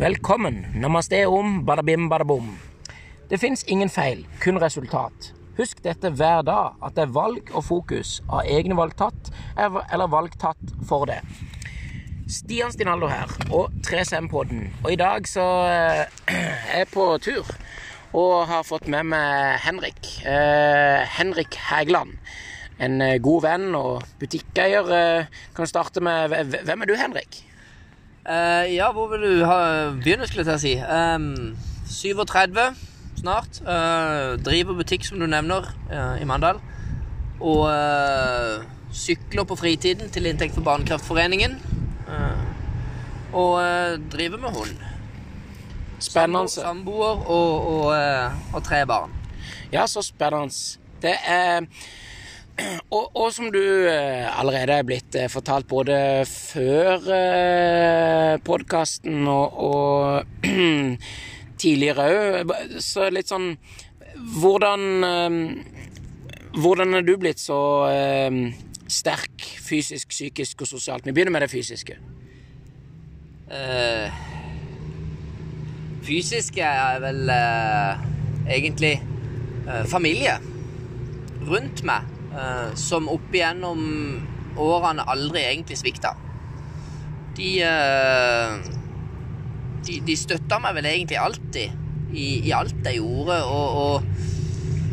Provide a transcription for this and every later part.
Velkommen. Namaste om, badabim, badabom. Det fins ingen feil, kun resultat. Husk dette hver dag, at det er valg og fokus av egne valg tatt, eller valg tatt for det. Stian Stinaldo her, og 3CM-podden. Og i dag så eh, er jeg på tur og har fått med meg Henrik. Eh, Henrik Hægeland. En eh, god venn og butikkeier. Eh, kan starte med Hvem er du, Henrik? Uh, ja, hvor vil du ha, begynne, skulle jeg til å si. Um, 37 snart. Uh, driver butikk, som du nevner, uh, i Mandal. Og sykler på fritiden til inntekt for Barnekraftforeningen. og driver med hund. Spennende. Samboer og, og, og tre barn. Ja, så spennende. Det er og, og, som du eh, allerede er blitt eh, fortalt både før eh, podkasten og, og tidligere òg, så litt sånn Hvordan Hvordan er du blitt så sterk fysisk, psykisk og sosialt? Vi begynner med det fysiske. Uh, fysiske er vel uh, egentlig uh, familie rundt meg uh, som opp igjennom årene aldri egentlig svikta. De, uh, de, de støtta meg vel egentlig alltid i, i alt jeg gjorde, og, og,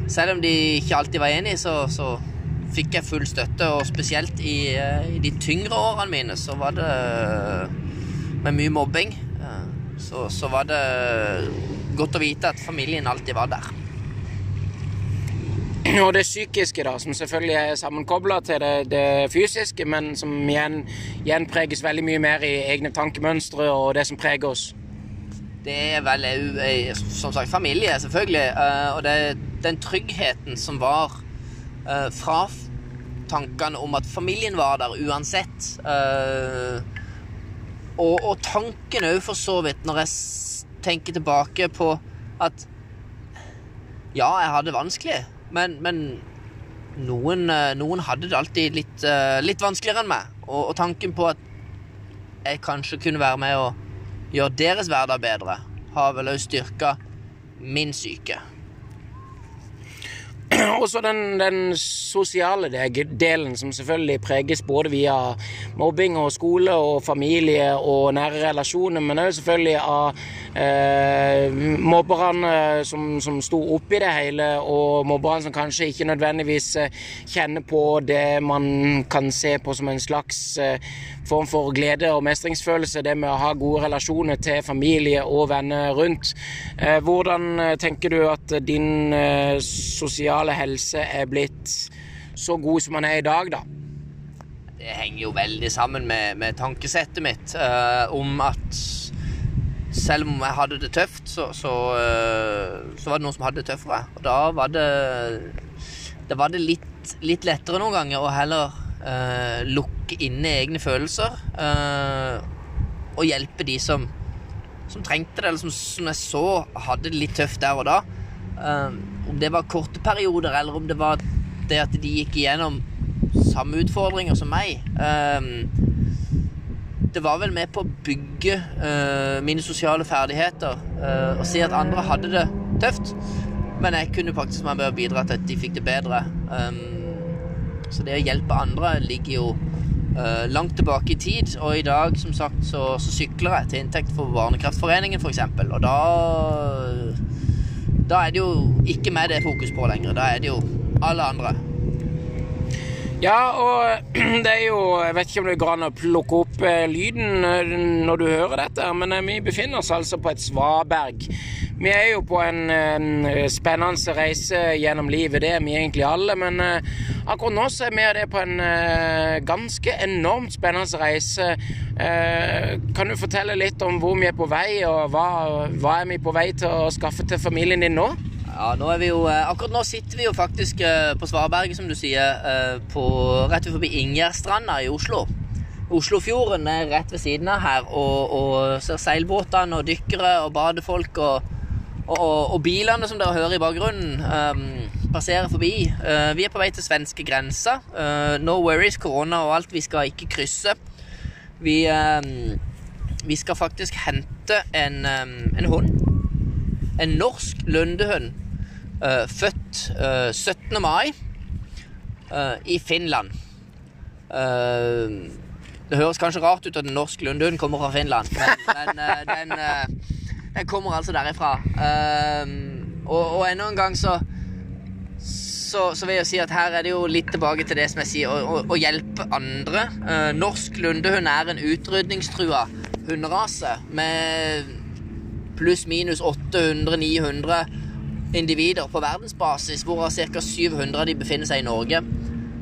selv om de ikke alltid var enige, så, så fikk jeg full støtte, og spesielt i, uh, i, de tyngre årene mine så var det med mye mobbing. Så, så var det godt å vite at familien alltid var der. Og det psykiske, da, som selvfølgelig er sammenkobla til det, det, fysiske, men som igjen, igjen, veldig mye mer i egne tankemønstre og det som preger oss. Det er vel eh, som sagt familie, selvfølgelig. Eh, og det den tryggheten som var eh, fra tankene om at familien var der uansett. Og, og tanken òg, for så vidt, når jeg tenker tilbake på at ja, jeg hadde det vanskelig. Men, men noen, eh, noen, hadde det alltid litt, eh, litt vanskeligere enn meg. Og, og, tanken på at jeg kanskje kunne være med og gjøre deres hverdag bedre, har vel òg styrka min syke. Også den, den, sosiale delen, som selvfølgelig preges både via mobbing og skole og familie og nære relasjoner, men òg selvfølgelig av eh, mobberne som, som sto oppi det hele, og mobberne som kanskje ikke nødvendigvis eh, kjenner på det man kan se på som en slags eh, form for glede og mestringsfølelse, det med å ha gode relasjoner til familie og venner rundt. Eh, hvordan eh, tenker du at din eh, sosiale helse er blitt så god som den er i dag, da? Det henger jo veldig sammen med, med tankesettet mitt uh, om at selv om jeg hadde det tøft, så, så, uh, så, var det noen som hadde det tøffere. Og da var det, da var det litt, litt lettere noen ganger å heller uh, lukke inne egne følelser og hjelpe de som, som trengte det, eller som, som, jeg så hadde det litt tøft der og da. Uh, om det var korte perioder, eller om det var det at de gikk igjennom samme utfordringer som meg. det var vel med på å bygge mine sosiale ferdigheter og se at andre hadde det tøft. Men jeg kunne faktisk være med å bidra til at de fikk det bedre. Um, så det å hjelpe andre ligger jo uh, langt tilbake i tid. Og i dag, som sagt, så, så sykler jeg til inntekt for Barnekraftforeningen, f.eks. Og da Da er det jo ikke meg det er fokus på lenger. Da er det jo alle andre. Ja, og det er jo Jeg vet ikke om det går an å plukke opp eh, lyden eh, når du hører dette, men vi befinner oss altså på et svaberg vi er jo på en, en, spennende reise gjennom livet, det er vi egentlig alle. Men uh, akkurat nå så er vi det på en uh, ganske enormt spennende reise. Kan du fortelle litt om hvor vi er på vei, og hva, hva er vi på vei til å skaffe til familien din nå? Ja, nå er vi jo, Akkurat nå sitter vi jo faktisk på Svarberget, som du sier, på, rett forbi Ingjerdstranda i Oslo. Oslofjorden er rett ved siden av her, og, og ser seilbåtene og dykkere og badefolk og og, og, bilene som dere hører i bakgrunnen, um, passerer forbi. Uh, vi er på vei til svenskegrensa. Uh, no worries, korona og alt. Vi skal ikke krysse. Vi, um, Vi skal faktisk hente en, en hund. En norsk lundehund. Uh, født uh, 17. mai uh, i Finland. det høres kanskje rart ut at en norsk lundehund kommer fra Finland, men, men den, den, kommer altså derifra. og, og enda en gang så så, så, vil jeg si at her er det jo litt tilbake til det som jeg sier, å, å hjelpe andre. Uh, norsk lundehund er en utrydningstrua hunderase med pluss-minus 800-900 individer på verdensbasis, hvorav ca. 700 av de befinner seg i Norge.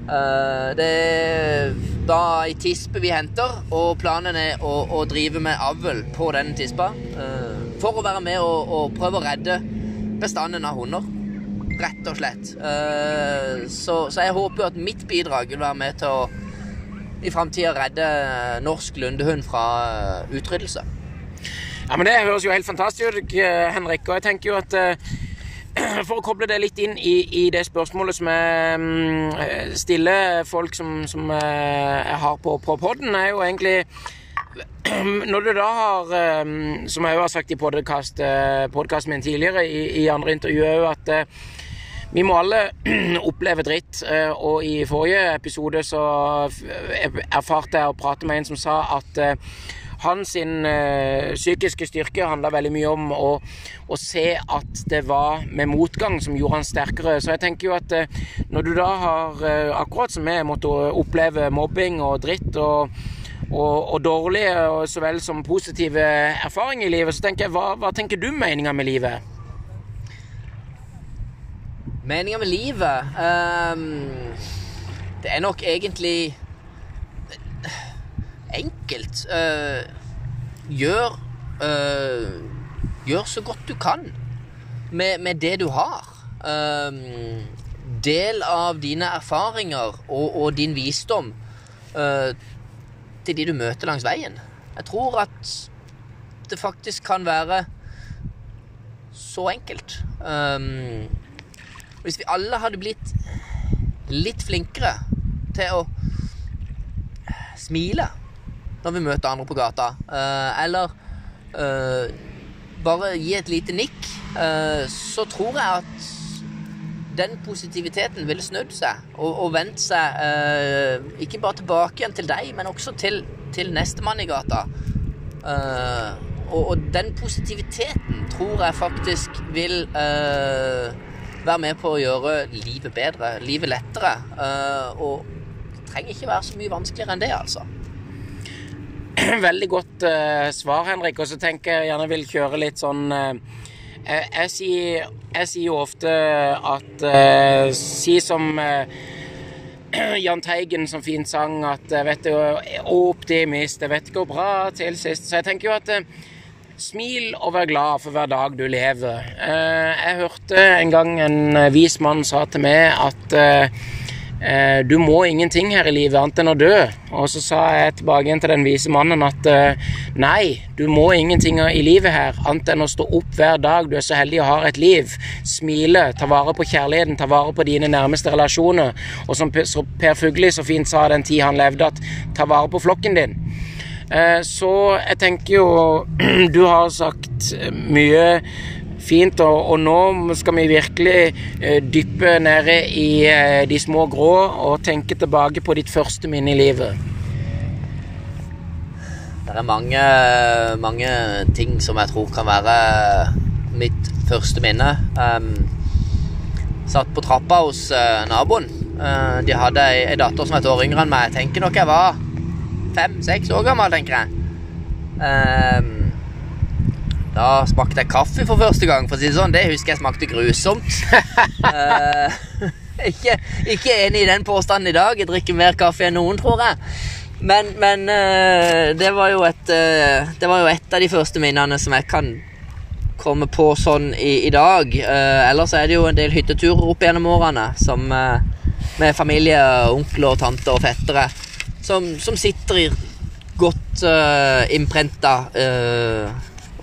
Uh, det er da ei tispe vi henter, og planen er å, å drive med avl på den tispa. Uh, for å være med og, og prøve å redde bestanden av hunder rett og slett. Eh, så, så jeg håper jo at mitt bidrag vil være med til å i framtida redde norsk lundehund fra eh, utryddelse. Ja, men Det høres jo helt fantastisk ut, eh, Henrik. Og jeg tenker jo at for å koble det litt inn i, i det spørsmålet som jeg mm, stiller folk som, som jeg har på, på poden, er jo egentlig når du da har, som jeg har sagt i podkasten min tidligere, i, i andre intervjuer, at vi må alle oppleve dritt, eh, og i forrige episode så erfarte jeg å prate med en som sa at eh, hans psykiske styrke handla veldig mye om å, å, se at det var med motgang som gjorde han sterkere. Så jeg tenker jo at når du da har, akkurat som jeg, måttet oppleve mobbing og dritt og, og, og dårlige så vel som positive erfaringer i livet, så tenker jeg hva, hva tenker du meninga med livet? Meninga med livet um, Det er nok egentlig enkelt. Uh, gjør uh, Gjør så godt du kan med, med det du har. Um, del av dine erfaringer og, og din visdom uh, til de du møter langs veien. Jeg tror at det faktisk kan være så enkelt. Um, hvis vi alle hadde blitt litt flinkere til å smile når vi møter andre på gata, uh, eller uh, bare gi et lite nikk, uh, så tror jeg at den positiviteten ville snudd seg og, og vendt seg ikke bare tilbake igjen til deg, men også til, til nestemann i gata. Og, og, den positiviteten tror jeg faktisk vil uh, være med på å gjøre livet bedre, livet lettere. Eh, og det trenger ikke være så mye vanskeligere enn det, altså. Veldig godt uh, svar, Henrik. Og så tenker jeg gjerne vil kjøre litt sånn uh, jeg, jeg, sier, jeg, jo ofte at uh, Si som Jahn Teigen som fint sang at jeg vet jo, optimist, jeg vet går bra til sist. Så jeg tenker jo at Smil og vær glad for hver dag du lever. Eh, jeg hørte en gang en eh, vis mann sa til meg at eh, du må ingenting her i livet annet enn å dø. Og så sa jeg tilbake igjen til den vise mannen at nei, du må ingenting i livet her annet enn å stå opp hver dag du er så heldig å ha et liv. Smile, ta vare på kjærligheten, ta vare på dine nærmeste relasjoner. Og som Per Fugli så fint sa den tid han levde, at ta vare på flokken din. Eh, så jeg tenker jo Du har sagt mye fint, og, og nå skal vi virkelig uh, dyppe nede i uh, de små grå og tenke tilbake på ditt første minne i livet. Det er mange, mange ting som jeg tror kan være mitt første minne. Um, satt på trappa hos uh, naboen. Uh, de hadde ei, ei datter som et år yngre enn meg. Jeg tenker nok jeg var fem-seks år gammel, tenker jeg. Um, da smakte jeg kaffe for første gang, for å si det sånn. Det husker jeg smakte grusomt. uh, ikke, ikke, enig i den påstanden i dag. Jeg drikker mer kaffe enn noen, tror jeg. Men, men uh, det, var et, uh, det var jo et av de første minnene som jeg kan komme på sånn i, i dag. ellers er det jo en del hytteturer opp gjennom årene som, med familie, onkler, tanter og fettere som, som sitter i godt uh, innprenta.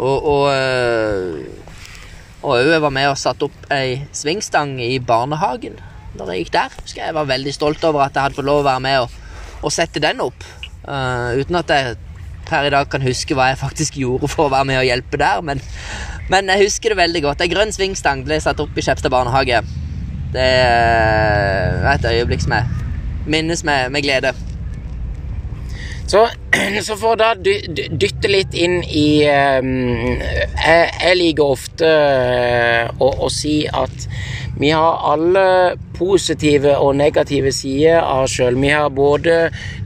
Og og uh, og jeg var med og satte opp ei svingstang i barnehagen da jeg gikk der. Husker jeg var veldig stolt over at jeg hadde fått lov å være med og, og sette den opp. Uh, uten at jeg per i dag kan huske hva jeg faktisk gjorde for å være med og hjelpe der, men, men jeg husker det veldig godt. Ei grønn svingstang ble satt opp i Skjepstad barnehage. Det er et øyeblikk som jeg minnes med, med glede. Så, så for å da dy- dytte litt inn i um, jeg, jeg liker ofte uh, å, å si at vi har alle positive og negative sider av oss sjøl. Vi har både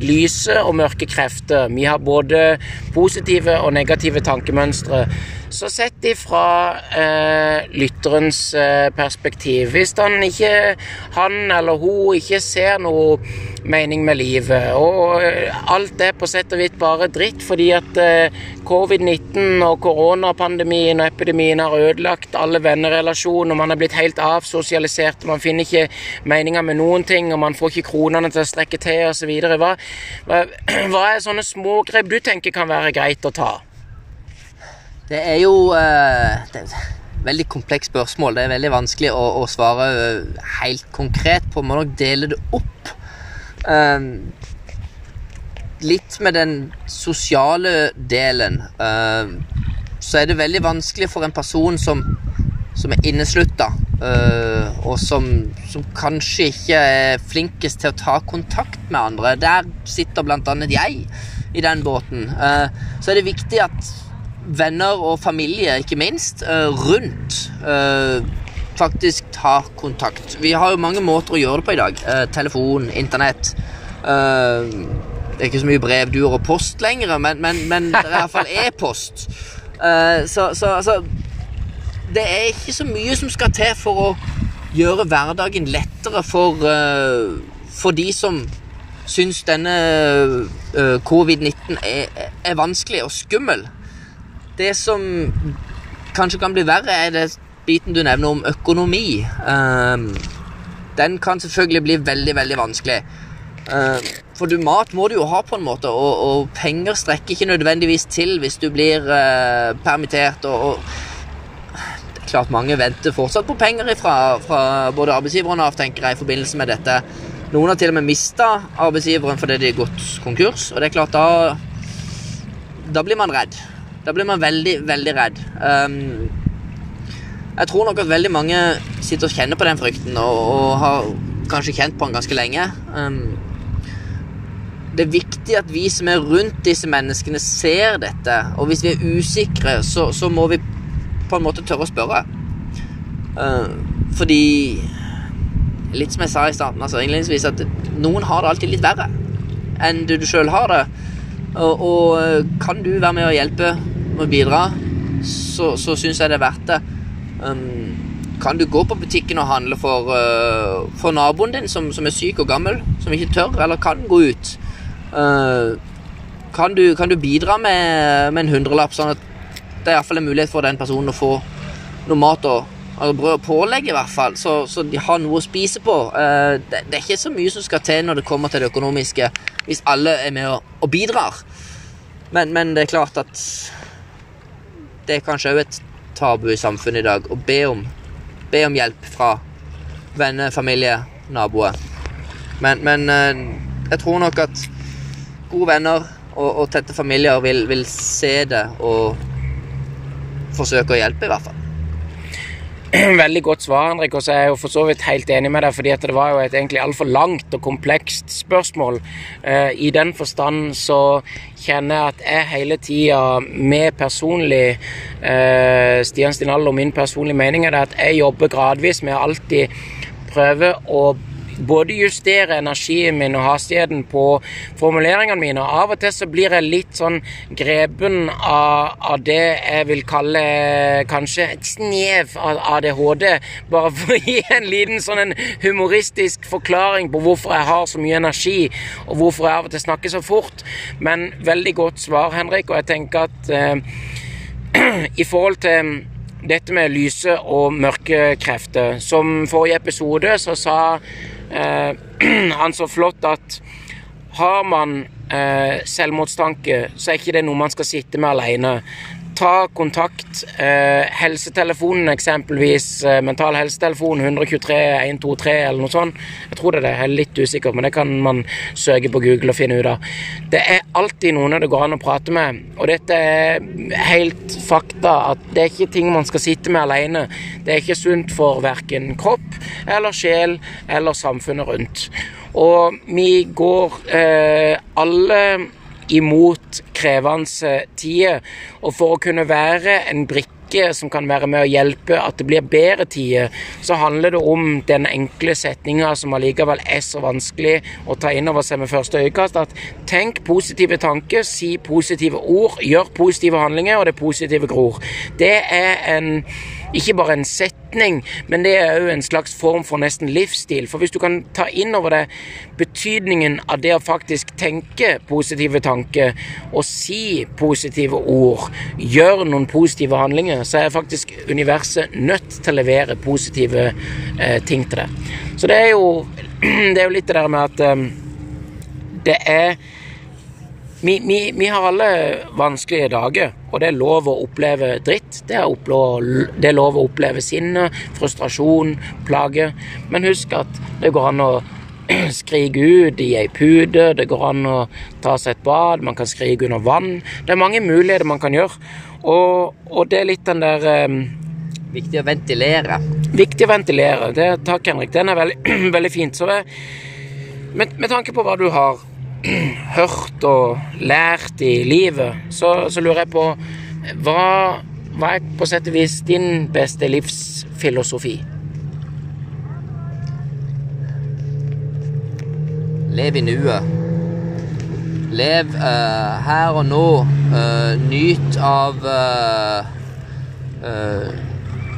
lyse og mørke krefter. Vi har både positive og negative tankemønstre. Så sett ifra eh, lytterens eh, perspektiv Hvis han ikke han eller hun ikke ser noe mening med livet, og eh, alt er på sett og vidt bare dritt fordi at eh, covid-19 og koronapandemien og epidemien har ødelagt alle vennerelasjoner, man er blitt helt avsosialisert, man finner ikke meninga med noen ting, og man får ikke kronene til å strekke til osv. Hva, hva, hva er sånne smågrep du tenker kan være greit å ta? Det er jo eh, det er et veldig komplekst spørsmål. Det er veldig vanskelig å, å svare eh, helt konkret på. Må nok dele det opp. Um, litt med den sosiale delen Um, så er det veldig vanskelig for en person som, som er inneslutta, uh, og som, som kanskje ikke er flinkest til å ta kontakt med andre. Der sitter annet jeg i den båten. Uh, så er det viktig at venner og familie, ikke minst, eh, rundt eh, faktisk tar kontakt. Vi har jo mange måter å gjøre det på i dag. Eh, telefon, internett. det er ikke så mye brevduer og post lenger, men, men, men det er i hvert fall e-post. Så, så altså Det er ikke så mye som skal til for å gjøre hverdagen lettere for, for de som syns denne eh, covid-19 er, er vanskelig og skummel. Det som kanskje kan bli verre, er det biten du nevner om økonomi. Um, den kan selvfølgelig bli veldig, veldig vanskelig. Uh, for du, mat må du jo ha på en måte, og, og penger strekker ikke nødvendigvis til hvis du blir uh, permittert. Og, og det er klart mange venter fortsatt på penger fra, fra både arbeidsgiver og Nav, tenker jeg, i forbindelse med dette. Noen har til og med mista arbeidsgiveren fordi de har gått konkurs, og det er klart da Da blir man redd. Da blir man veldig, veldig redd. Um, jeg tror nok at veldig mange sitter og kjenner på den frykten, og, og har kanskje kjent på den ganske lenge. Um, det er viktig at vi som er rundt disse menneskene, ser dette. Og hvis vi er usikre, så, så må vi på en måte tørre å spørre. Uh, fordi Litt som jeg sa i starten, altså innledningsvis, at noen har det alltid litt verre enn du, du sjøl har det. Og, og kan du være med å hjelpe med å bidra, så, så syns jeg det er verdt det. Um, kan du gå på butikken og handle for, uh, for naboen din som, som, er syk og gammel, som ikke tør, eller kan gå ut? Uh, kan, du, kan, du, bidra med, med en hundrelapp, sånn at det er iallfall en mulighet for den personen å få noe mat og altså brød og pålegg, i hvert fall, så, så, de har noe å spise på. Uh, det, det, er ikke så mye som skal til når det kommer til det økonomiske, hvis alle er med og, og bidrar. Men, men, det er klart at det er kanskje òg et tabu i samfunnet i dag å be om, be om hjelp fra venner, familie, naboer. Men, men uh, jeg tror nok at gode venner og, og tette familier vil, vil se det og forsøke å hjelpe, i hvert fall. Veldig godt svar, Henrik. Og så er jeg jo for så vidt helt enig med deg, fordi at det var jo et egentlig altfor langt og komplekst spørsmål. Uh, I den forstand så kjenner jeg at jeg hele tida med personlig uh, Stian Stinallo, min personlige mening er det at jeg jobber gradvis med å alltid prøve å både justere energien min og hastigheten på formuleringene mine. Og av og til så blir jeg litt sånn grepen av, av det jeg vil kalle kanskje et snev av ADHD. Bare for å gi en liten sånn en humoristisk forklaring på hvorfor jeg har så mye energi, og hvorfor jeg av og til snakker så fort. Men veldig godt svar, Henrik, og jeg tenker at eh, i forhold til dette med lyse og mørke krefter. Som forrige episode så sa han så flott at har man eh, selvmordstanke, så er ikke det noe man skal sitte med alene. Ta kontakt. Eh, helsetelefonen eksempelvis, eh, Mental helsetelefon 123 123 eller noe sånt. Jeg tror det er det, jeg er litt usikker, men det kan man søke på Google og finne ut av. Det er alltid noen det går an å prate med, og dette er helt fakta at det er ikke ting man skal sitte med alene. Det er ikke sunt for verken kropp eller sjel eller samfunnet rundt. Og vi går eh, alle imot krevende tider. Og for å kunne være en brikke som kan være med å hjelpe at det blir bedre tider, så handler det om den enkle setninga som allikevel er så vanskelig å ta inn over seg med første øyekast, at tenk positive tanker, si positive ord, gjør positive handlinger, og det positive gror. Det er en ikke bare en setning, men det er òg en slags form for nesten livsstil. For hvis du kan ta inn over deg betydningen av det å faktisk tenke positive tanker og si positive ord, gjøre noen positive handlinger, så er faktisk universet nødt til å levere positive eh, ting til deg. Så det er jo, det er jo litt det der med at eh, det er vi, vi, vi, har alle vanskelige dager, og det er lov å oppleve dritt. Det er, opplov, det er lov å oppleve sinne, frustrasjon, plage. Men husk at det går an å skrike ut i ei pude, det går an å ta seg et bad, man kan skrike under vann. Det er mange muligheter man kan gjøre, og, og det er litt den der um, Viktig å ventilere. Viktig å ventilere. Det, takk, Henrik. Den er veldig, veldig fint. Så med, med tanke på hva du har hørt og lært i livet, så, så lurer jeg på hva, hva er på sett og vis din beste livsfilosofi? Lev i nuet. Lev uh, her og nå. Uh, nyt av uh,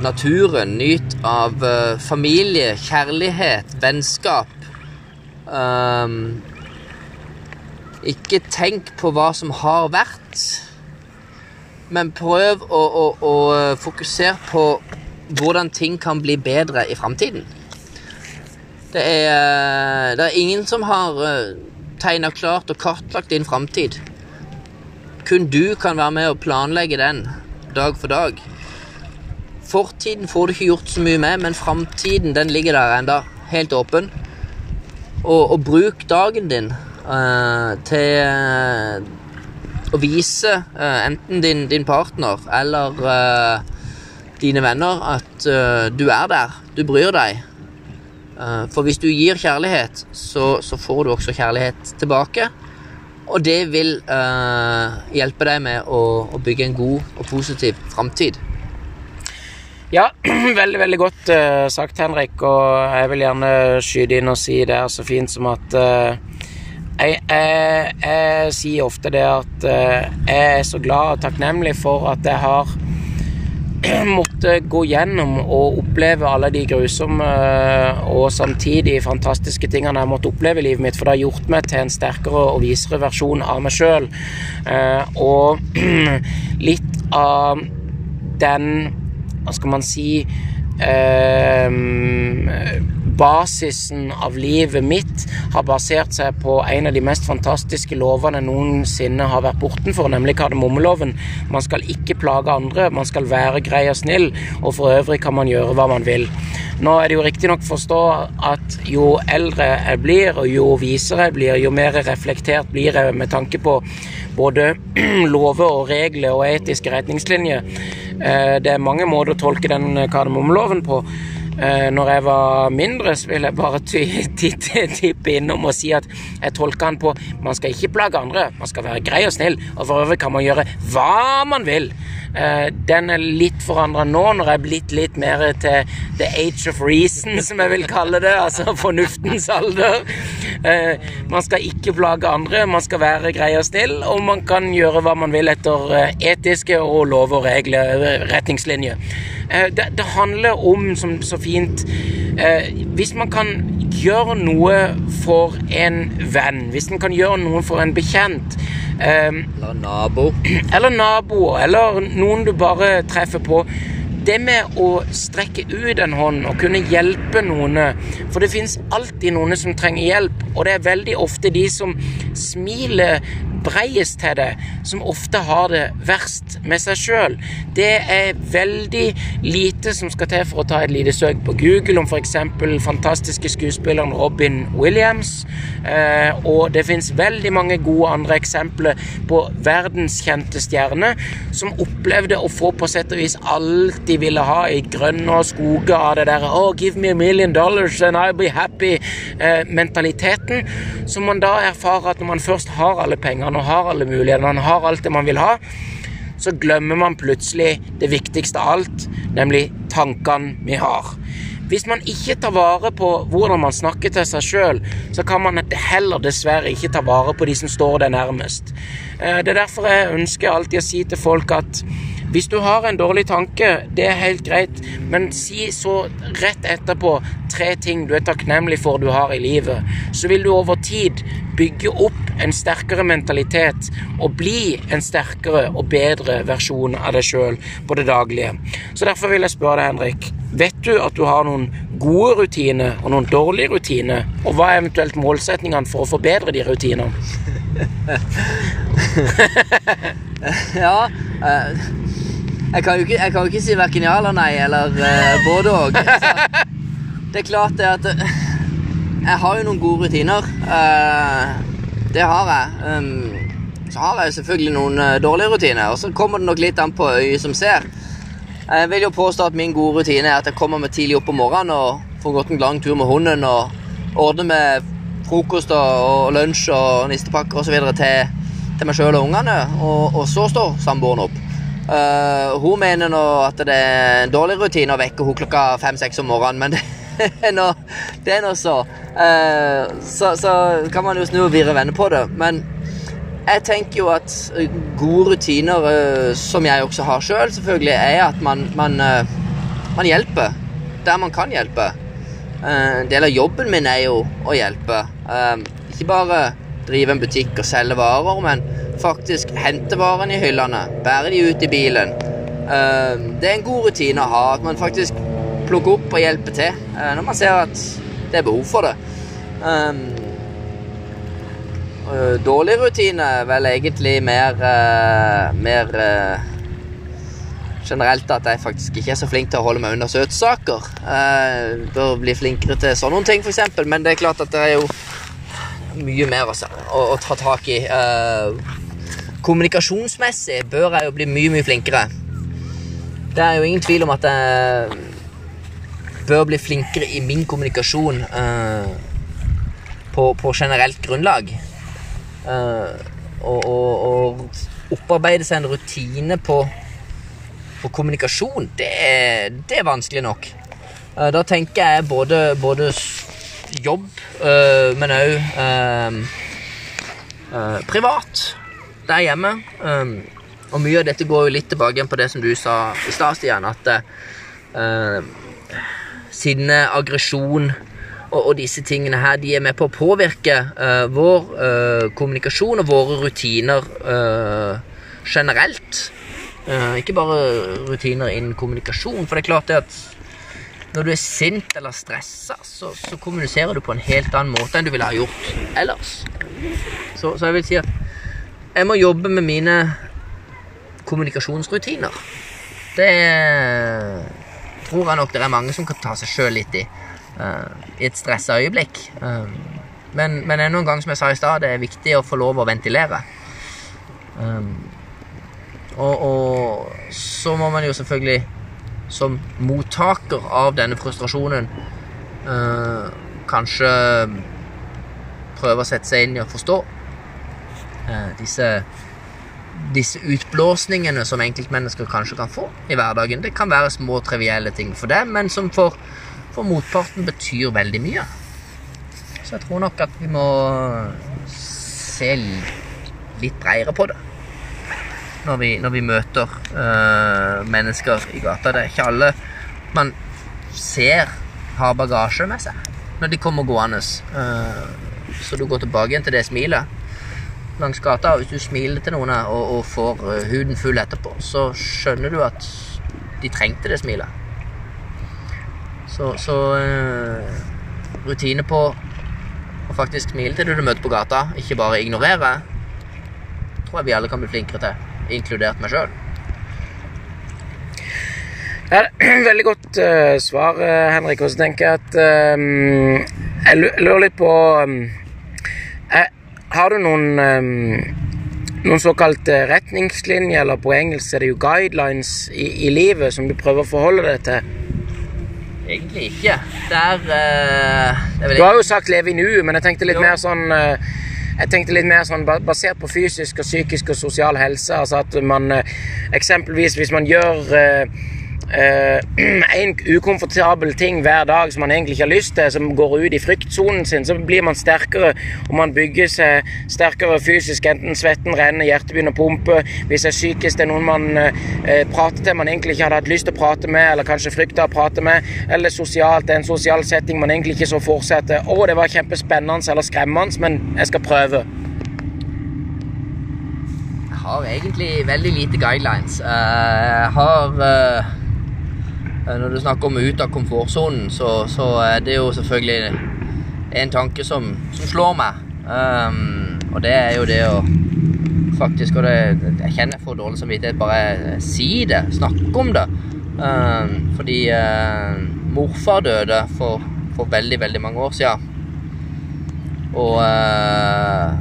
naturen. Nyt av familie, kjærlighet, vennskap. Um, ikke tenk på hva som har vært, men prøv å, å, å fokusere på hvordan ting kan bli bedre i framtiden. Det, det er, ingen som har eh, tegna klart og kartlagt din framtid. Kun du kan være med og planlegge den dag for dag. Fortiden får du ikke gjort så mye med, men framtiden ligger der enda helt åpen. Og, og bruk dagen din til uh, å vise uh, enten din, din, partner eller dine venner at du er der, du bryr deg. for hvis du gir kjærlighet, så, så, får du også kjærlighet tilbake. Og det vil hjelpe deg med å, å bygge en god og positiv framtid. Ja, veldig, veldig godt uh, sagt, Henrik. Og jeg vil gjerne skyte inn og si det er så fint som at uh, jeg, jeg, jeg, sier ofte det at eh, jeg er så glad og takknemlig for at jeg har måttet gå gjennom og oppleve alle de grusomme eh, og samtidig fantastiske tingene jeg måtte oppleve i livet mitt, for det har gjort meg til en sterkere og visere versjon av meg sjøl. Eh, og litt av den Hva skal man si basisen av livet mitt har basert seg på en av de mest fantastiske lovene noensinne har vært bortenfor, nemlig kardemommeloven. Man skal ikke plage andre, man skal være grei og snill, og for øvrig kan man gjøre hva man vil. Nå er det jo riktignok forstå at jo eldre jeg blir, og jo visere jeg blir, jo mer reflektert blir jeg med tanke på både lover og regler og etiske retningslinjer. Eh, det er mange måter å tolke den kardemommeloven på. Eh, når jeg var mindre, så vil jeg bare tippe innom og si at jeg tolker han på man skal ikke plage andre, man skal være grei og snill, og for øvrig kan man gjøre hva man vil. Eh, den er litt forandra nå, når jeg er blitt litt mer til the age of reason, som jeg vil kalle det, altså fornuftens alder. Eh, man skal ikke plage andre, man skal være grei og snill, og man kan gjøre hva man vil etter etiske og lov- og regler, retningslinjer. Det, handler om, som så fint eh, Hvis man kan gjøre noe for en venn, hvis en kan gjøre noe for en bekjent eh, Eller nabo. Eller nabo, eller noen du bare treffer på det med å strekke ut en hånd og kunne hjelpe noen For det fins alltid noen som trenger hjelp, og det er veldig ofte de som smiler breiest til det, som ofte har det verst med seg sjøl. Det er veldig lite som skal til for å ta et lite søk på Google om f.eks. fantastiske skuespilleren Robin Williams. Eh, og det fins veldig mange gode andre eksempler på verdenskjente stjerner som opplevde å få på sett og vis alt ville ha i grønne skoger av det der oh, give me a million dollars and I'll be happy-mentaliteten. Eh, som man da erfarer at når man først har alle pengene og har alle mulighetene, man har alt det man vil ha, så glemmer man plutselig det viktigste av alt, nemlig tankene vi har. Hvis man ikke tar vare på hvordan man snakker til seg sjøl, så kan man heller dessverre ikke ta vare på de som står deg nærmest. Eh, det er derfor jeg ønsker alltid å si til folk at hvis du har en dårlig tanke, det er helt greit, men si så rett etterpå tre ting du er takknemlig for du har i livet. Så vil du over tid bygge opp en sterkere mentalitet og bli en sterkere og bedre versjon av deg sjøl på det daglige. Så derfor vil jeg spørre deg, Henrik. Vet du at du har noen gode rutiner og noen dårlige rutiner? Og hva er eventuelt målsetningene for å forbedre de rutinene? ja uh, jeg kan jo ikke, jeg kan jo ikke si verken ja eller nei, eller uh, både òg. Det er klart det at uh, Jeg har jo noen gode rutiner. Uh, det har jeg. Um, så har jeg selvfølgelig noen dårlige rutiner, og så kommer det nok litt an på øyet som ser. Jeg vil jo påstå at min gode rutine er at jeg kommer meg tidlig opp om morgenen og får gått en lang tur med hunden og ordner med frokost og, og lunsj og nistepakker osv. til, til meg sjøl og ungene. Og, og så står samboeren opp. Uh, hun mener nå at det er en dårlig rutine å vekke henne klokka fem-seks om morgenen, men det er nå, så. Uh, så. Så kan man jo snu og vire venner på det. Men jeg tenker jo at gode rutiner, uh, som jeg også har sjøl, selv, selvfølgelig, er at man, man, man, hjelper der man kan hjelpe. En del av jobben min er jo å hjelpe. Ikke bare drive en butikk og selge varer, men faktisk hente varene i hyllene, bære de ut i bilen. Ehm, det er en god rutine å ha, at man faktisk plukker opp og hjelper til eh, når man ser at det er behov for det. Ehm, dårlig rutine vel egentlig mer, eh, mer eh, generelt at jeg faktisk ikke er så flink til å holde meg unna søtsaker. Jeg bør bli flinkere til sånne ting, f.eks. Men det er klart at det er jo mye mer å, å, å ta tak i. Kommunikasjonsmessig bør jeg jo bli mye, mye flinkere. Det er jo ingen tvil om at jeg bør bli flinkere i min kommunikasjon uh, på, på, generelt grunnlag. Uh, og, og, og, opparbeide seg en rutine på, på kommunikasjon, det er, det er, vanskelig nok. Uh, da tenker jeg både, både jobb, men òg privat der hjemme. Um, og mye av dette går jo litt tilbake igjen på det som du sa i stad, Stian. At uh, sinne, aggresjon og, og, disse tingene her, de er med på å påvirke uh, vår uh, kommunikasjon og våre rutiner uh, generelt. Uh, ikke bare rutiner innen kommunikasjon. For det er klart det at når du er sint eller stressa, så, så, kommuniserer du på en helt annen måte enn du ville ha gjort ellers. Så, så jeg vil si at jeg må jobbe med mine kommunikasjonsrutiner. Det tror jeg nok det er mange som kan ta seg sjøl litt i. Uh, I et stressa øyeblikk. Uh, men, men enda en gang, som jeg sa i stad, det er viktig å få lov å ventilere. Um, og, og, så må man jo selvfølgelig som mottaker av denne frustrasjonen uh, kanskje prøve å sette seg inn i å forstå disse, disse utblåsningene som enkeltmennesker kanskje kan få i hverdagen. Det kan være små, trivielle ting for dem, men som for, for motparten betyr veldig mye. Så jeg tror nok at vi må se litt bredere på det når vi, når vi møter øh, mennesker i gata. Det er ikke alle man ser har bagasje med seg når de kommer gående. Øh, så du går tilbake igjen til det smilet langs gata, og hvis du smiler til noen og, og får uh, huden full etterpå, så skjønner du at de trengte det smilet. Så, så uh, rutine på å faktisk smile til du du møter på gata, ikke bare ignorere, tror jeg vi alle kan bli flinkere til, inkludert meg sjøl. Ja, veldig godt uh, svar, Henrik. Og så tenker jeg at um, Jeg lurer litt på um, Har du noen um, noen såkalte retningslinjer, eller på engelsk er det jo guidelines i, i livet som du prøver å forholde deg til? Egentlig ikke. Det er, uh, det er Du har jo sagt 'leve i nuet', men jeg tenkte litt jo. mer sånn jeg tenkte litt mer sånn basert på fysisk og psykisk og sosial helse. Altså at man eksempelvis hvis man gjør Uh, en ukomfortabel ting hver dag som man egentlig ikke har lyst til, som går ut i fryktsonen sin, så blir man sterkere og man bygger seg sterkere fysisk. Enten svetten renner, hjertet begynner å pumpe. Hvis det er psykisk, det er noen man eh, prater til man egentlig ikke hadde hatt lyst til å prate med, eller kanskje frykter å prate med. Eller sosialt, det er en sosial setting man egentlig ikke så for seg Å, det var kjempespennende eller skremmende, men jeg skal prøve. Jeg har egentlig veldig lite guidelines. Uh, jeg har Eh, når du snakker om ut av komfortsonen, så, så, er det jo selvfølgelig en tanke som, som slår meg. Um, og det er jo det å faktisk Og det, jeg kjenner for dårlig samvittighet bare si det, snakke om det. Um, fordi uh, morfar døde for, for, veldig, veldig mange år siden. Og uh,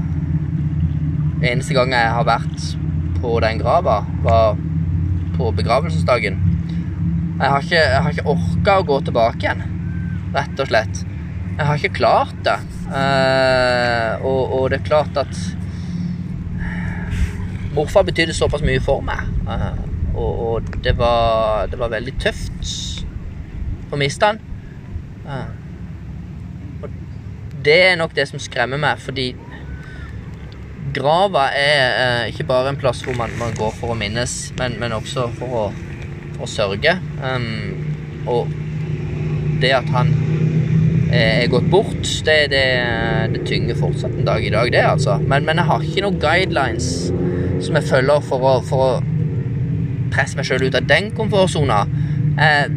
eneste gang jeg har vært på den grava, var på begravelsesdagen. Jeg har ikke, jeg ikke orka å gå tilbake igjen, rett og slett. Jeg har ikke klart det. Uh, og, og, det er klart at Morfar betydde såpass mye for meg. Uh, og, og det, var, det var veldig tøft å miste han. Uh, og det er nok det som skremmer meg, fordi grava er ikke bare en plass hvor man, man går for å minnes, men, men også for å og sørge. Um, og det at han er gått bort, det, det, det, tynger fortsatt en dag i dag, det, altså. Men, men jeg har ikke noen guidelines som jeg følger for å, for å presse meg sjøl ut av den komfortsona. Jeg,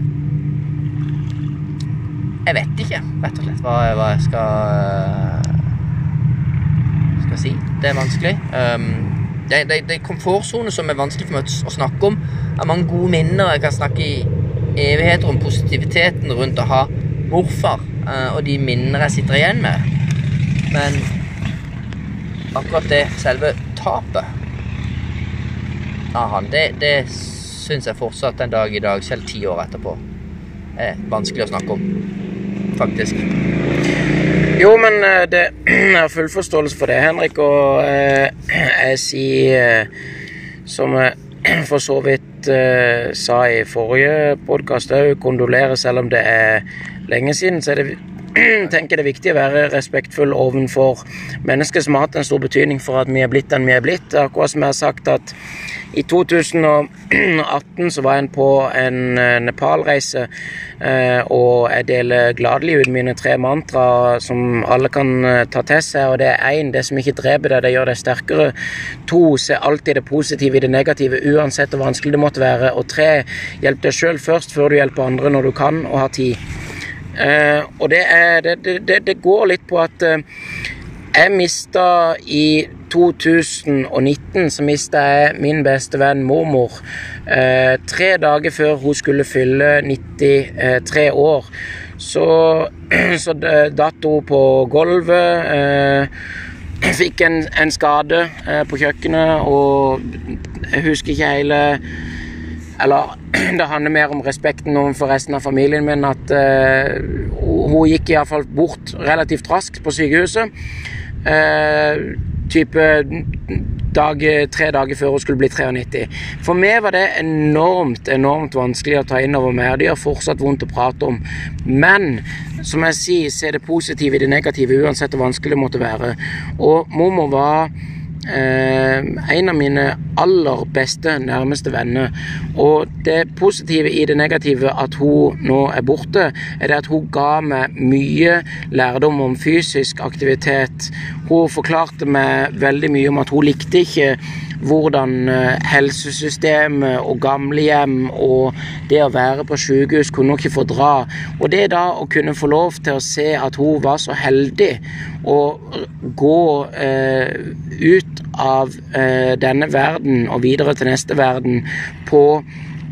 jeg vet ikke, rett og slett, hva, hva jeg skal, skal si. Det er vanskelig. Um, det, det, det er komfortsone som er vanskelig for meg å snakke om. Jeg har mange gode minner. Jeg kan snakke i evigheter om positiviteten rundt å ha morfar uh, og de minner jeg sitter igjen med. Men akkurat det, selve tapet av han, det, det syns jeg fortsatt en dag i dag, selv ti år etterpå, er vanskelig å snakke om. Faktisk. Jo, men eh, det, jeg har full forståelse for det, Henrik. Og eh, jeg sier, eh, som jeg for så vidt sa i forrige podkast òg, kondolerer selv om det er lenge siden. Så er det tenker det er viktig å være respektfull overfor mennesker som har hatt en stor betydning for at vi er blitt den vi er blitt. Akkurat som jeg har sagt at i 2018 så var jeg på en eh, Nepal-reise, eh, og jeg deler gladelig ut mine tre mantra som alle kan eh, ta til seg. og Det er én, det som ikke dreper deg, det gjør deg sterkere. To, se alltid det positive i det negative, uansett hvor vanskelig det måtte være. Og tre, hjelp deg sjøl først før du hjelper andre når du kan og har tid. Og det, er, det, det, det går litt på at jeg mista i 2019 så mista jeg min beste venn mormor. Eh, tre dager før hun skulle fylle 93 eh, år. Så, så datt hun på gulvet. Eh, fikk en, en skade eh, på kjøkkenet, og jeg husker ikke hele Eller det handler mer om respekten overfor resten av familien min. At uh, hun gikk iallfall bort relativt raskt på sykehuset. Uh, type dag, tre dager før hun skulle bli 93. For meg var det enormt enormt vanskelig å ta inn over meg. og Det har fortsatt vondt å prate om. Men som jeg sier, se det positive i det negative, uansett hvor vanskelig det måtte være. Og mormor var Eh, en av mine aller beste, nærmeste venner. Og det positive i det negative at hun nå er borte, er det at hun ga meg mye lærdom om fysisk aktivitet. Hun forklarte meg veldig mye om at hun likte ikke hvordan helsesystemet og gamlehjem og det å være på sykehus kunne ikke fordra. Og det da å kunne få lov til å se at hun var så heldig å gå eh, ut av eh, denne verden og videre til neste verden på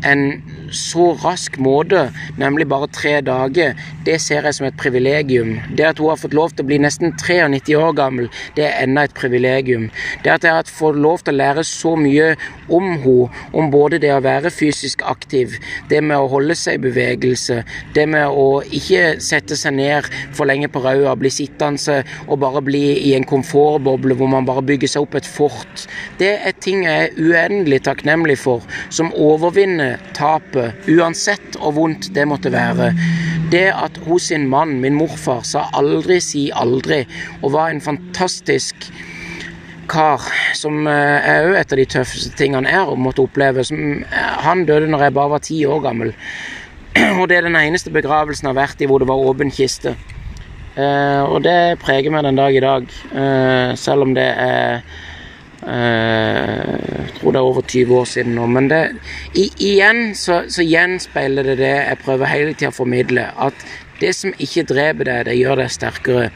en så rask måte, nemlig bare tre dager, det ser jeg som et privilegium. Det at hun har fått lov til å bli nesten 93 år gammel, det er enda et privilegium. Det at jeg har fått lov til å lære så mye om henne, om både det å være fysisk aktiv, det med å holde seg i bevegelse, det med å ikke sette seg ned for lenge på rauda, bli sittende og bare bli i en komfortboble hvor man bare bygger seg opp et fort. Det er ting jeg er uendelig takknemlig for, som overvinner tapet uansett hvor vondt det måtte være. Det at hos sin mann, min morfar, sa aldri si aldri, og var en fantastisk kar, som eh, er òg et av de tøffeste tingene jeg har måttet oppleve. Som, eh, han døde når jeg bare var ti år gammel. Og det er den eneste begravelsen jeg har vært i hvor det var åpen kiste. Eh, og det preger meg den dag i dag, selv om det er jeg tror det er over 20 år siden nå. Men det, i, igjen så, så, gjenspeiler det det jeg prøver hele tida å formidle. At det som ikke dreper deg, det gjør deg sterkere.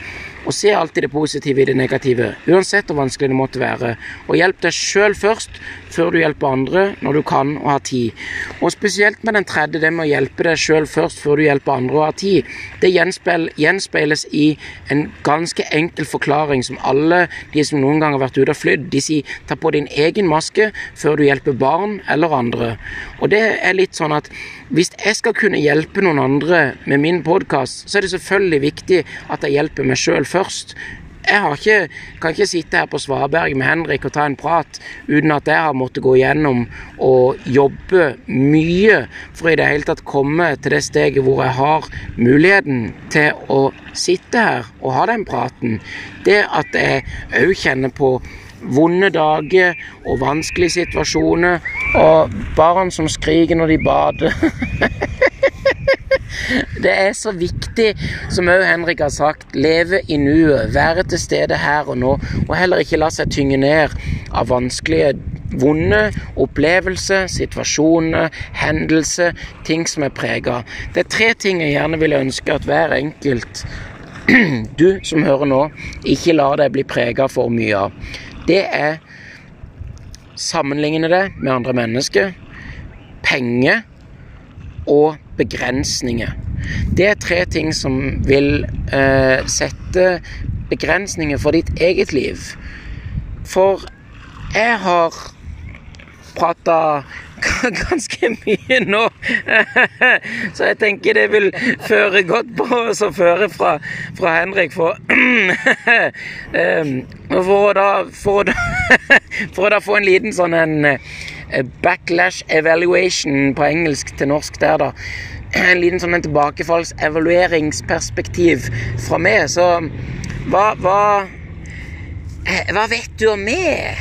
Og se alltid det positive i det negative, uansett hvor vanskelig det måtte være. Og hjelp deg sjøl først, før du hjelper andre, når du kan og har tid. Og spesielt med den tredje, det med å hjelpe deg sjøl først, før du hjelper andre og har tid. Det gjenspeiles i en ganske enkel forklaring som alle de som noen gang har vært ute og flydd, de sier ta på din egen maske før du hjelper barn eller andre. Og det er litt sånn at hvis jeg skal kunne hjelpe noen andre med min podkast, så er det selvfølgelig viktig at jeg hjelper meg sjøl først. Jeg ikke, kan ikke sitte her på Svaberg med Henrik og ta en prat uten at jeg har måttet gå gjennom og jobbe mye for i det hele tatt komme til det steget hvor jeg har muligheten til å sitte her og ha den praten. Det at jeg òg kjenner på vonde dager og vanskelige situasjoner og barn som skriker når de bader Det er så viktig, som òg Henrik har sagt, leve i nuet, være til stede her og nå, og heller ikke la seg tynge ned av vanskelige, vonde opplevelser, situasjoner, hendelser, ting som er prega. Det er tre ting jeg gjerne ville ønske at hver enkelt du som hører nå, ikke lar deg bli prega for mye av. Det er sammenligne det med andre mennesker, penger og begrensninger. Det er tre ting som vil eh, sette begrensninger for ditt eget liv. For jeg har prata ganske mye nå, så jeg tenker det vil føre godt på oss å føre fra, fra Henrik. For, for, å da, for, å da, for å da få en liten sånn en Eh, backlash evaluation på engelsk til norsk der, da. En liten sånn en tilbakefallsevalueringsperspektiv fra meg. Så hva, hva eh, Hva vet du om meg?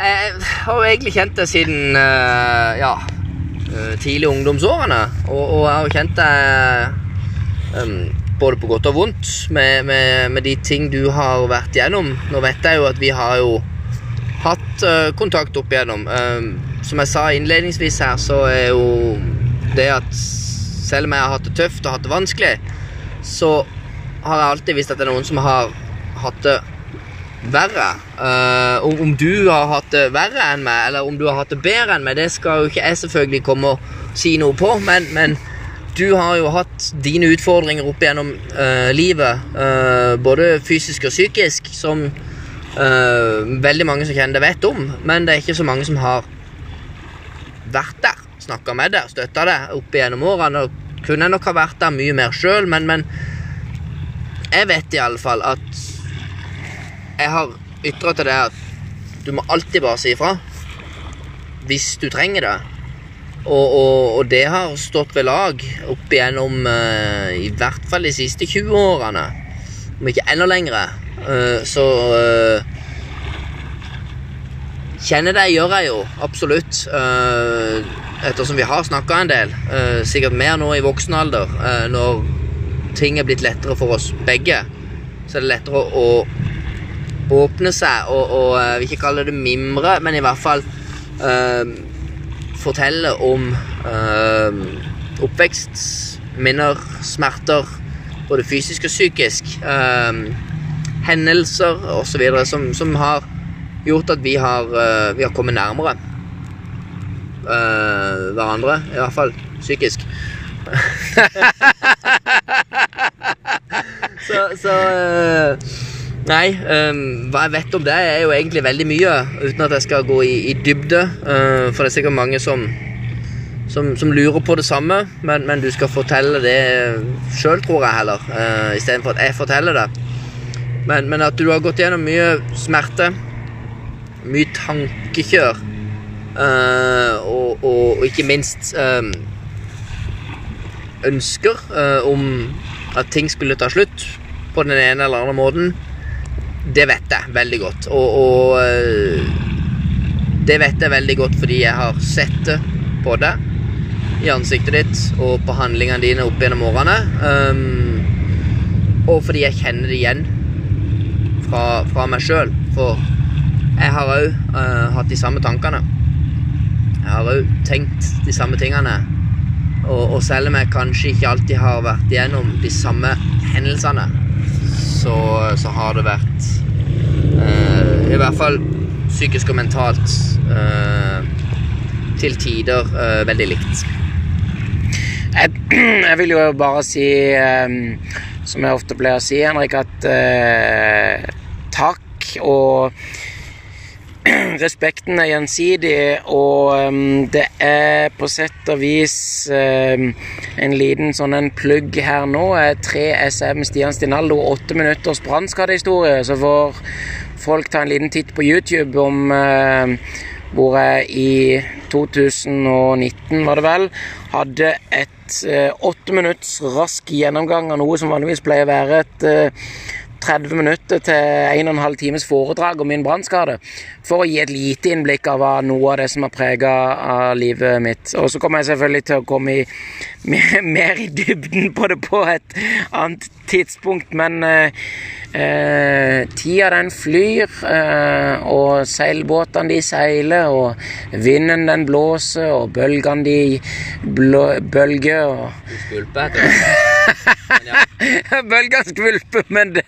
Jeg har jo egentlig kjent deg siden uh, ja, tidlig ungdomsårene. Og, og jeg har kjent deg um, både på godt og vondt med, med, med, de ting du har vært gjennom. Nå vet jeg jo at vi har jo hatt uh, kontakt opp igjennom. Um, som jeg sa innledningsvis her, så er jo det at selv om jeg har hatt det tøft og hatt det vanskelig, så har jeg alltid visst at det er noen som har hatt det verre. Uh, om, om, du har hatt det verre enn meg, eller om du har hatt det bedre enn meg, det skal jo ikke jeg selvfølgelig komme og si noe på, men, men du har jo hatt dine utfordringer opp gjennom uh, livet, uh, både fysisk og psykisk, som veldig mange som kjenner det, vet om. Men det er ikke så mange som har vært der, snakka med deg, støtta deg opp gjennom årene. Og kunne jeg nok ha vært der mye mer sjøl, men, men, jeg vet i alle fall at jeg har ytra til deg at du må alltid bare si ifra hvis du trenger det. Og, og, og, det har stått ved lag opp igjennom uh, i hvert fall de siste 20 årene. Om ikke enda lengre. Uh, så uh, Kjenner det gjør jeg jo, absolutt. ettersom vi har snakka en del. sikkert mer nå i voksen alder. når ting er blitt lettere for oss begge, så er det lettere å åpne seg og, og jeg vil ikke kalle det mimre, men i hvert fall øh, fortelle om øh, oppvekst, minner, smerter, både fysisk og psykisk. øh, hendelser osv. Som, som har gjort at vi har, eh, vi har kommet nærmere eh, hverandre. I hvert fall psykisk. så, så eh, Nei, um, hva jeg vet om det, er jo egentlig veldig mye, uten at jeg skal gå i, i dybde. Uh, for det er sikkert mange som, som, som lurer på det samme, men, men, du skal fortelle det sjøl, tror jeg heller, uh, istedenfor at jeg forteller det. Men, men, at du har gått gjennom mye smerte, mye tankekjør, uh, og, og, og, ikke minst um, ønsker om at ting skulle ta slutt på den ene eller andre måten. Det vet jeg veldig godt. Og, og, eh, det vet jeg veldig godt fordi jeg har sett det på deg i ansiktet ditt og på handlingene dine opp gjennom årene. Um, og fordi jeg kjenner det igjen fra, fra meg sjøl. For jeg har òg uh, eh, hatt de samme tankene. Jeg har òg tenkt de samme tingene. Og, og selv om jeg kanskje ikke alltid har vært igjennom de samme hendelsene, så, så har det vært eh, I hvert fall psykisk og mentalt eh, til tider eh, veldig likt. Jeg, jeg, vil jo bare si, eh, som jeg ofte pleier å si, Henrik, at eh, takk og respekten er gjensidig, og um, det er på sett og vis um, en liten sånn en plugg her nå. er 3 SM Stian Stinaldo, åtte minutters brannskadehistorie. Så får folk ta en liten titt på YouTube om uh, hvor jeg i 2019, var det vel, hadde et åtte uh, minutts rask gjennomgang av noe som vanligvis pleier å være et uh, 30 minutter til 1 12 times foredrag om min brannskade. For å gi et lite innblikk av noe av det som har prega livet mitt. Og så kommer jeg selvfølgelig til å komme i, mer i dybden på det på et annet tidspunkt, men eh, Eh, tida den flyr, eh, og seilbåtene de seiler, og vinden den blåser, og bølgene de blå, bølger og Du skvulper etter det. Bølgene skvulper, men det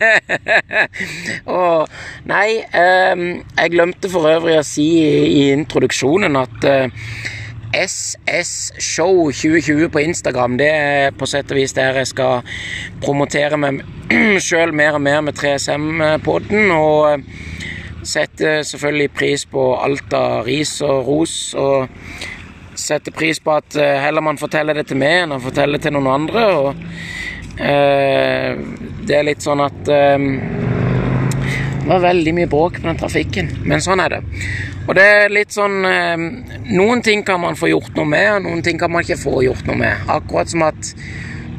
Og Nei, eh, jeg glemte for øvrig å si i, introduksjonen at eh, SS Show 2020 på Instagram. Det er på sett og vis der jeg skal promotere meg sjøl mer og mer med 3SM-podden. Og sette selvfølgelig pris på alt av ris og ros. Og sette pris på at eh, heller man forteller det til meg enn å fortelle det til noen andre. Og eh, det er litt sånn at eh, det var veldig mye bråk på den trafikken, men sånn er det. Og det er litt sånn eh, Noen ting kan man få gjort noe med, og noen ting kan man ikke få gjort noe med. Akkurat som at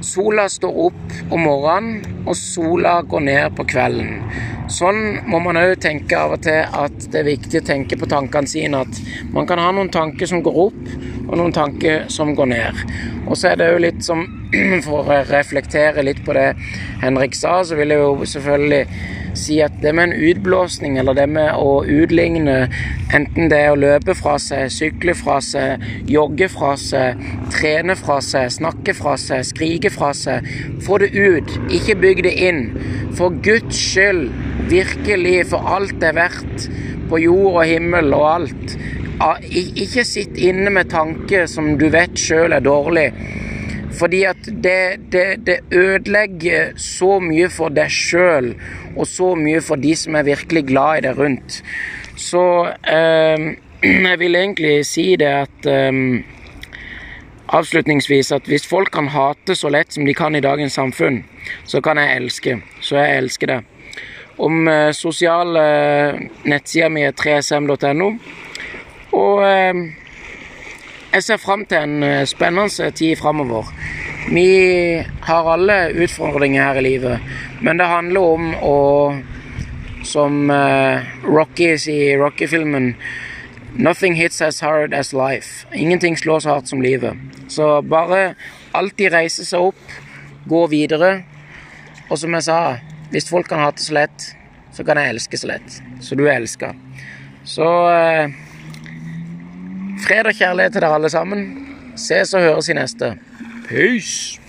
sola står opp om morgenen, og sola går ned på kvelden. Sånn må man òg tenke av og til at det er viktig å tenke på tankene sine. At man kan ha noen tanker som går opp, og noen tanker som går ned. Og så er det jo litt som For å reflektere litt på det Henrik sa, så vil jeg jo selvfølgelig si at det med en utblåsning, eller det med å utligne, enten det er å løpe fra seg, sykle fra seg, jogge fra seg, trene fra seg, snakke fra seg, skrike fra seg, få det ut, ikke bygg det inn. For Guds skyld, virkelig, for alt det er verdt, på jord og himmel og alt. Ikke sitt inne med tanker som du vet sjøl er dårlig. Fordi at det, det, det ødelegger så mye for deg sjøl, og så mye for de som er virkelig glad i deg rundt. Så eh, jeg vil egentlig si det at eh, Avslutningsvis at hvis folk kan hate så lett som de kan i dagens samfunn, så kan jeg elske. Så jeg elsker det. Om eh, sosiale nettsida mi er 3sm.no. Og eh, jeg ser fram til en eh, spennende tid framover. Vi har alle utfordringer her i livet, men det handler om å Som uh, Rocky sier i Rocky-filmen Nothing hits as hard as life. Ingenting slår så hardt som livet. Så bare alltid reise seg opp, gå videre. Og som jeg sa, hvis folk kan hate så lett, så kan jeg elske så lett. Så du er elska. Så eh, Fred og kjærlighet til dere alle sammen. Ses og høres i neste. Peace!